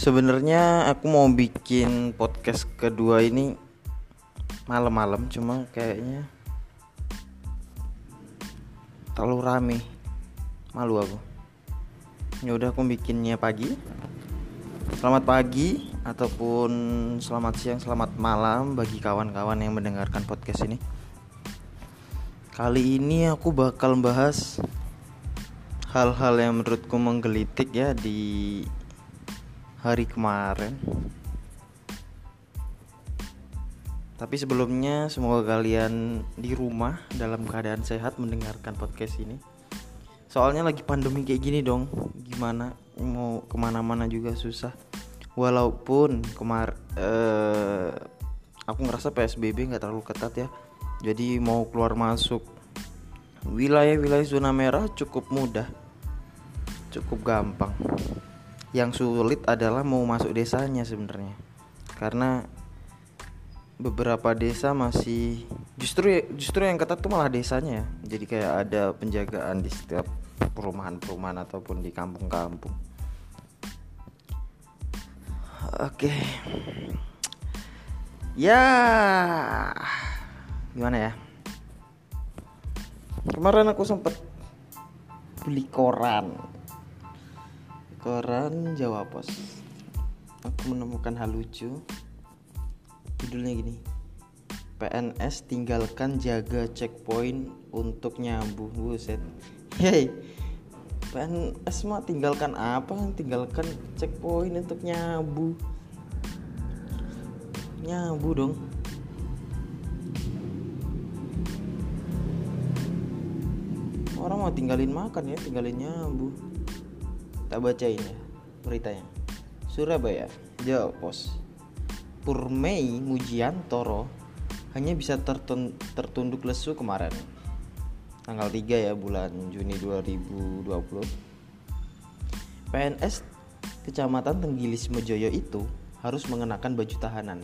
Sebenarnya aku mau bikin podcast kedua ini malam-malam cuma kayaknya terlalu rame. Malu aku. Ya udah aku bikinnya pagi. Selamat pagi ataupun selamat siang, selamat malam bagi kawan-kawan yang mendengarkan podcast ini. Kali ini aku bakal bahas hal-hal yang menurutku menggelitik ya di hari kemarin. Tapi sebelumnya semoga kalian di rumah dalam keadaan sehat mendengarkan podcast ini. Soalnya lagi pandemi kayak gini dong, gimana mau ke mana-mana juga susah. Walaupun kemar eh, aku ngerasa PSBB nggak terlalu ketat ya. Jadi mau keluar masuk wilayah-wilayah zona merah cukup mudah, cukup gampang yang sulit adalah mau masuk desanya sebenarnya. Karena beberapa desa masih justru justru yang ketat tuh malah desanya ya. Jadi kayak ada penjagaan di setiap perumahan-perumahan ataupun di kampung-kampung. Oke. Ya. Gimana ya? Kemarin aku sempet beli koran koran Jawa Pos aku menemukan hal lucu. Judulnya gini. PNS tinggalkan jaga checkpoint untuk nyambu. Buset. Hei PNS mah tinggalkan apa? Tinggalkan checkpoint untuk nyabu nyabu dong. Orang mau tinggalin makan ya tinggalin nyabu tak bacain ya beritanya. Surabaya Jawa Pos. Purmei Mujiantoro hanya bisa tertun tertunduk lesu kemarin. Tanggal 3 ya bulan Juni 2020 PNS Kecamatan Tenggilis Mojoyo itu harus mengenakan baju tahanan.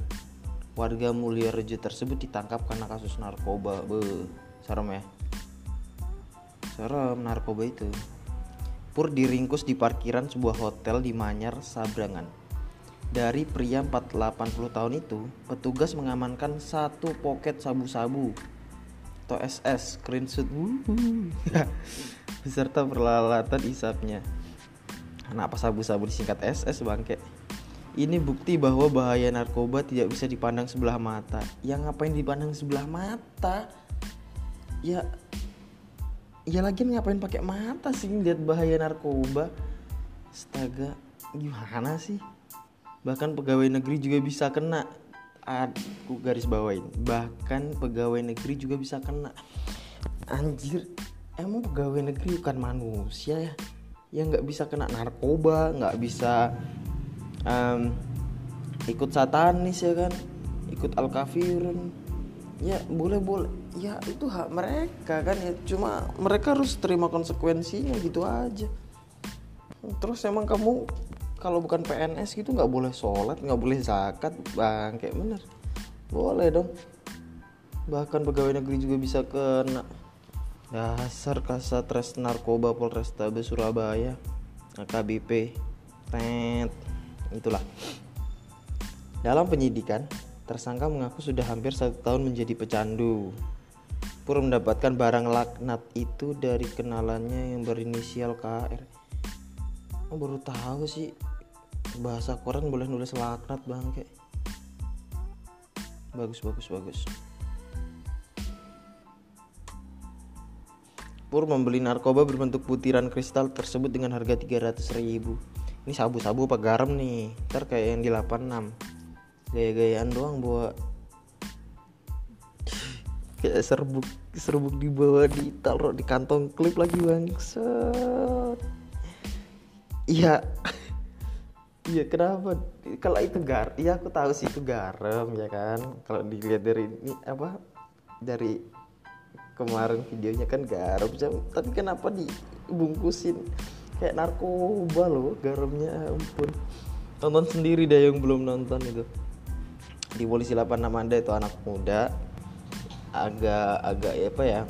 Warga Mulia Rejo tersebut ditangkap karena kasus narkoba. Be serem ya. Serem narkoba itu Pur diringkus di parkiran sebuah hotel di Manyar, Sabrangan. Dari pria 480 tahun itu, petugas mengamankan satu poket sabu-sabu atau SS screenshot beserta peralatan isapnya. Kenapa sabu-sabu disingkat SS bangke? Ini bukti bahwa bahaya narkoba tidak bisa dipandang sebelah mata. Yang ngapain dipandang sebelah mata? Ya ya lagi ngapain pakai mata sih lihat bahaya narkoba? Astaga gimana sih? Bahkan pegawai negeri juga bisa kena. Aku garis bawain bahkan pegawai negeri juga bisa kena. Anjir emang pegawai negeri bukan manusia ya? Yang nggak bisa kena narkoba nggak bisa um, ikut satanis ya kan? Ikut al kafirun ya boleh boleh ya itu hak mereka kan ya. Cuma mereka harus terima konsekuensinya gitu aja. Terus emang kamu kalau bukan PNS gitu nggak boleh sholat nggak boleh zakat bang kayak bener. Boleh dong. Bahkan pegawai negeri juga bisa kena. Dasar kasat narkoba Polrestabes Surabaya AKBP tet. Itulah. Dalam penyidikan Tersangka mengaku sudah hampir satu tahun menjadi pecandu. Pur mendapatkan barang laknat itu dari kenalannya yang berinisial KR. Oh, baru tahu sih bahasa koran boleh nulis laknat bangke. Bagus bagus bagus. Pur membeli narkoba berbentuk butiran kristal tersebut dengan harga 300 ribu. Ini sabu-sabu apa garam nih? Ntar kayak yang di 86 gaya-gayaan doang bawa kayak serbuk serbuk dibawa ditaruh di kantong klip lagi bangsat. Iya. Iya kenapa? Kalau itu gar iya aku tahu sih itu garam ya kan? Kalau dilihat dari ini apa? Dari kemarin videonya kan garam tapi kenapa dibungkusin? Kayak narkoba loh garamnya ampun. Tonton sendiri deh yang belum nonton itu. Di polisi 86 Anda itu anak muda agak agak ya apa ya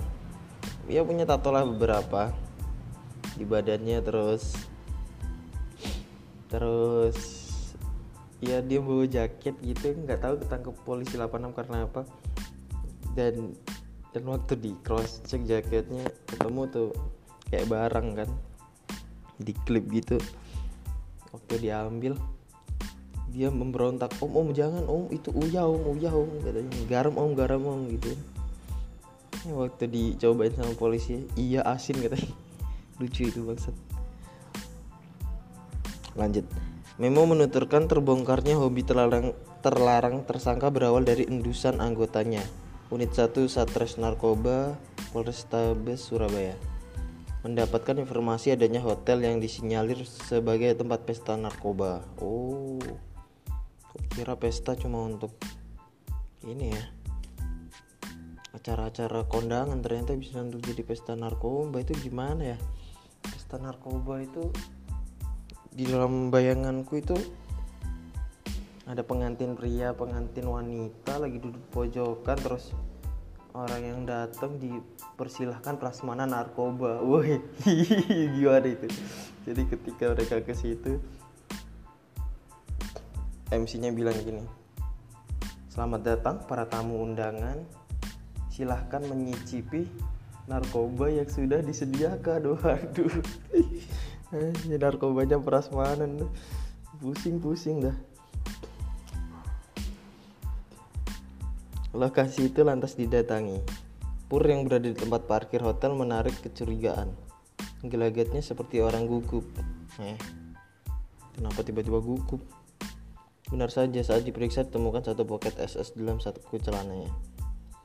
ya punya tato lah beberapa di badannya terus terus ya dia bawa jaket gitu nggak tahu ketangkep polisi 86 karena apa. Dan dan waktu di cross check jaketnya ketemu tuh kayak barang kan di klip gitu waktu diambil dia memberontak om om jangan om itu uya om uya om katanya. Garam om garam om gitu. Ya, waktu dicobain sama polisi iya asin katanya. Lucu itu maksud lanjut. Memo menuturkan terbongkarnya hobi terlarang, terlarang tersangka berawal dari endusan anggotanya. Unit 1 Satres Narkoba Polrestabes Surabaya. Mendapatkan informasi adanya hotel yang disinyalir sebagai tempat pesta narkoba. Oh, kira pesta cuma untuk ini ya. Acara-acara kondangan ternyata bisa untuk jadi pesta narkoba. Itu gimana ya? Pesta narkoba itu di dalam bayanganku itu ada pengantin pria pengantin wanita lagi duduk pojokan terus orang yang datang dipersilahkan prasmanan narkoba. Woi gimana itu? Jadi ketika mereka ke situ MC-nya bilang gini selamat datang para tamu undangan. Silahkan menyicipi narkoba yang sudah disediakan. Waduh. Eh, narkobanya prasmanan pusing-pusing dah. Lokasi itu lantas didatangi. Pur yang berada di tempat parkir hotel menarik kecurigaan. Gelagatnya seperti orang gugup. Eh, kenapa tiba-tiba gugup? Benar saja saat diperiksa ditemukan satu poket SS dalam satu celananya.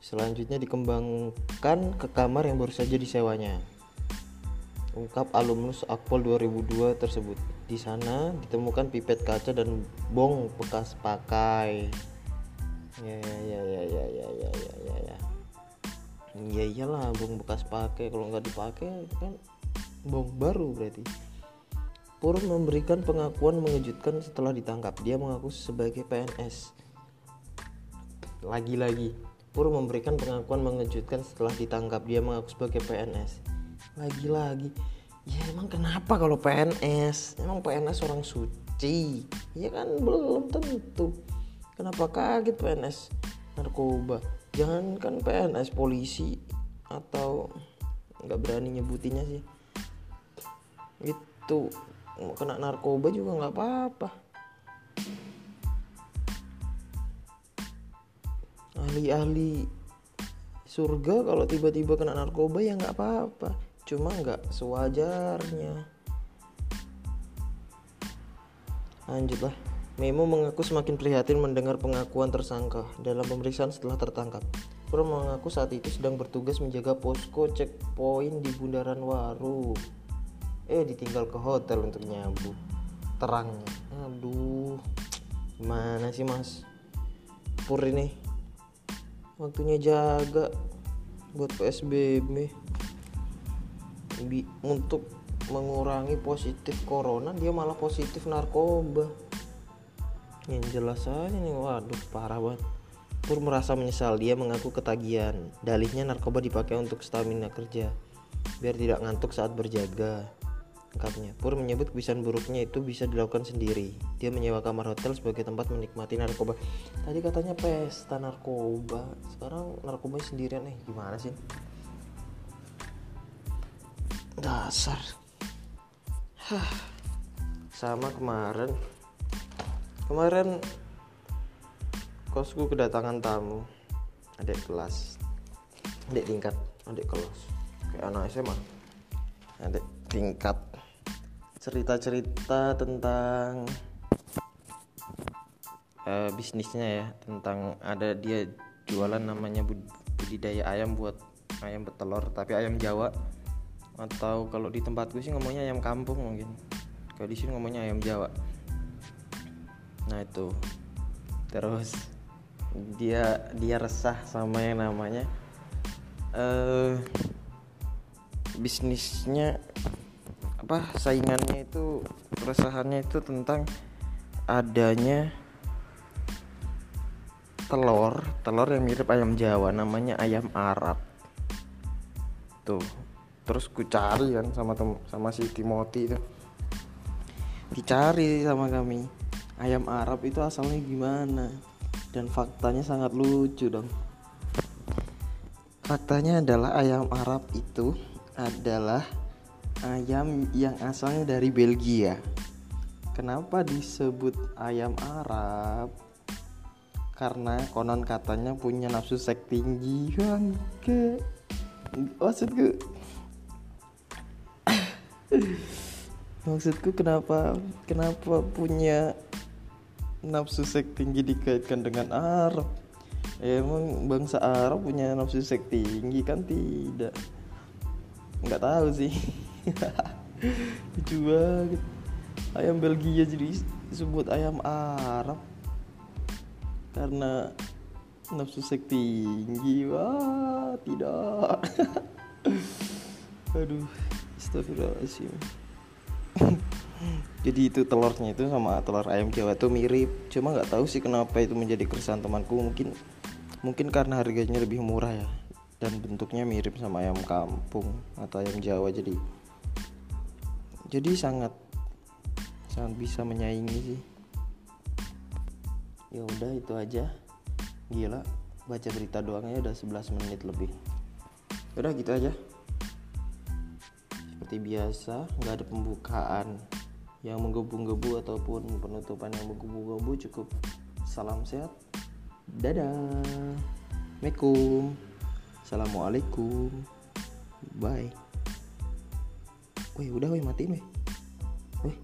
Selanjutnya dikembangkan ke kamar yang baru saja disewanya ungkap alumnus Akpol 2002 tersebut. Di sana ditemukan pipet kaca dan bong bekas pakai. Ya ya ya ya ya ya ya ya ya. Ya iyalah bong bekas pakai kalau nggak dipakai kan bong baru berarti. Pur memberikan pengakuan mengejutkan setelah ditangkap. Dia mengaku sebagai PNS. Lagi-lagi, Pur memberikan pengakuan mengejutkan setelah ditangkap. Dia mengaku sebagai PNS lagi-lagi ya emang kenapa kalau PNS emang PNS orang suci? Ya kan belum tentu. Kenapa kaget PNS narkoba. Jangan kan PNS polisi atau nggak berani nyebutinnya sih. Itu kena narkoba juga nggak apa-apa ahli-ahli surga kalau tiba-tiba kena narkoba ya nggak apa-apa cuma nggak sewajarnya lanjutlah Memo mengaku semakin prihatin mendengar pengakuan tersangka dalam pemeriksaan setelah tertangkap. Pur mengaku saat itu sedang bertugas menjaga posko checkpoint di Bundaran Waru. Eh ditinggal ke hotel untuk nyabu. Terangnya. Aduh. Gimana sih mas? Pur ini. Waktunya jaga buat PSBB untuk mengurangi positif corona dia malah positif narkoba yang jelas aja nih waduh parah banget Pur merasa menyesal dia mengaku ketagihan dalihnya narkoba dipakai untuk stamina kerja biar tidak ngantuk saat berjaga Lengkapnya, Pur menyebut kebiasaan buruknya itu bisa dilakukan sendiri. Dia menyewa kamar hotel sebagai tempat menikmati narkoba. Tadi katanya pesta narkoba, sekarang narkoba sendirian nih, gimana sih? dasar. Hah. sama kemarin. Kemarin kosku kedatangan tamu. Adik kelas. Adik tingkat. Adik kelas. Kayak anak SMA adik tingkat cerita-cerita tentang uh, bisnisnya ya tentang ada dia jualan namanya budidaya ayam buat ayam betelor tapi ayam Jawa. Atau kalau di tempatku sih ngomongnya ayam kampung mungkin. Kalau di sini ngomongnya ayam Jawa. Nah itu. Terus dia dia resah sama yang namanya uh, bisnisnya apa saingannya itu keresahannya itu tentang adanya telur telur yang mirip ayam Jawa namanya ayam Arab. Tuh terus ku cari kan sama tem sama si Timothy itu. Dicari sama kami. Ayam Arab itu asalnya gimana? Dan faktanya sangat lucu dong. Faktanya adalah ayam Arab itu adalah ayam yang asalnya dari Belgia. Kenapa disebut ayam Arab? Karena konon katanya punya nafsu seks tinggi ke maksudku maksudku kenapa kenapa punya nafsu seks tinggi dikaitkan dengan Arab? Emang bangsa Arab punya nafsu seks tinggi kan tidak? Nggak tahu sih lucu banget. Ayam Belgia jadi disebut ayam Arab. Karena nafsu seks tinggi. Wah tidak. Aduh astagfirullahaladzim. Jadi itu telurnya itu sama telur ayam jawa itu mirip. Cuma nggak tahu sih kenapa itu menjadi keresahan temanku. Mungkin mungkin karena harganya lebih murah ya. Dan bentuknya mirip sama ayam kampung atau ayam jawa. Jadi jadi sangat sangat bisa menyaingi sih. Ya udah itu aja. Gila baca berita doangnya udah 11 menit lebih. Udah gitu aja. Seperti biasa nggak ada pembukaan yang menggebu-gebu ataupun penutupan yang menggebu-gebu. Cukup salam sehat. Dadah. Assalamualaikum Assalamualaikum. Bye Udah wih matiin wih. Wih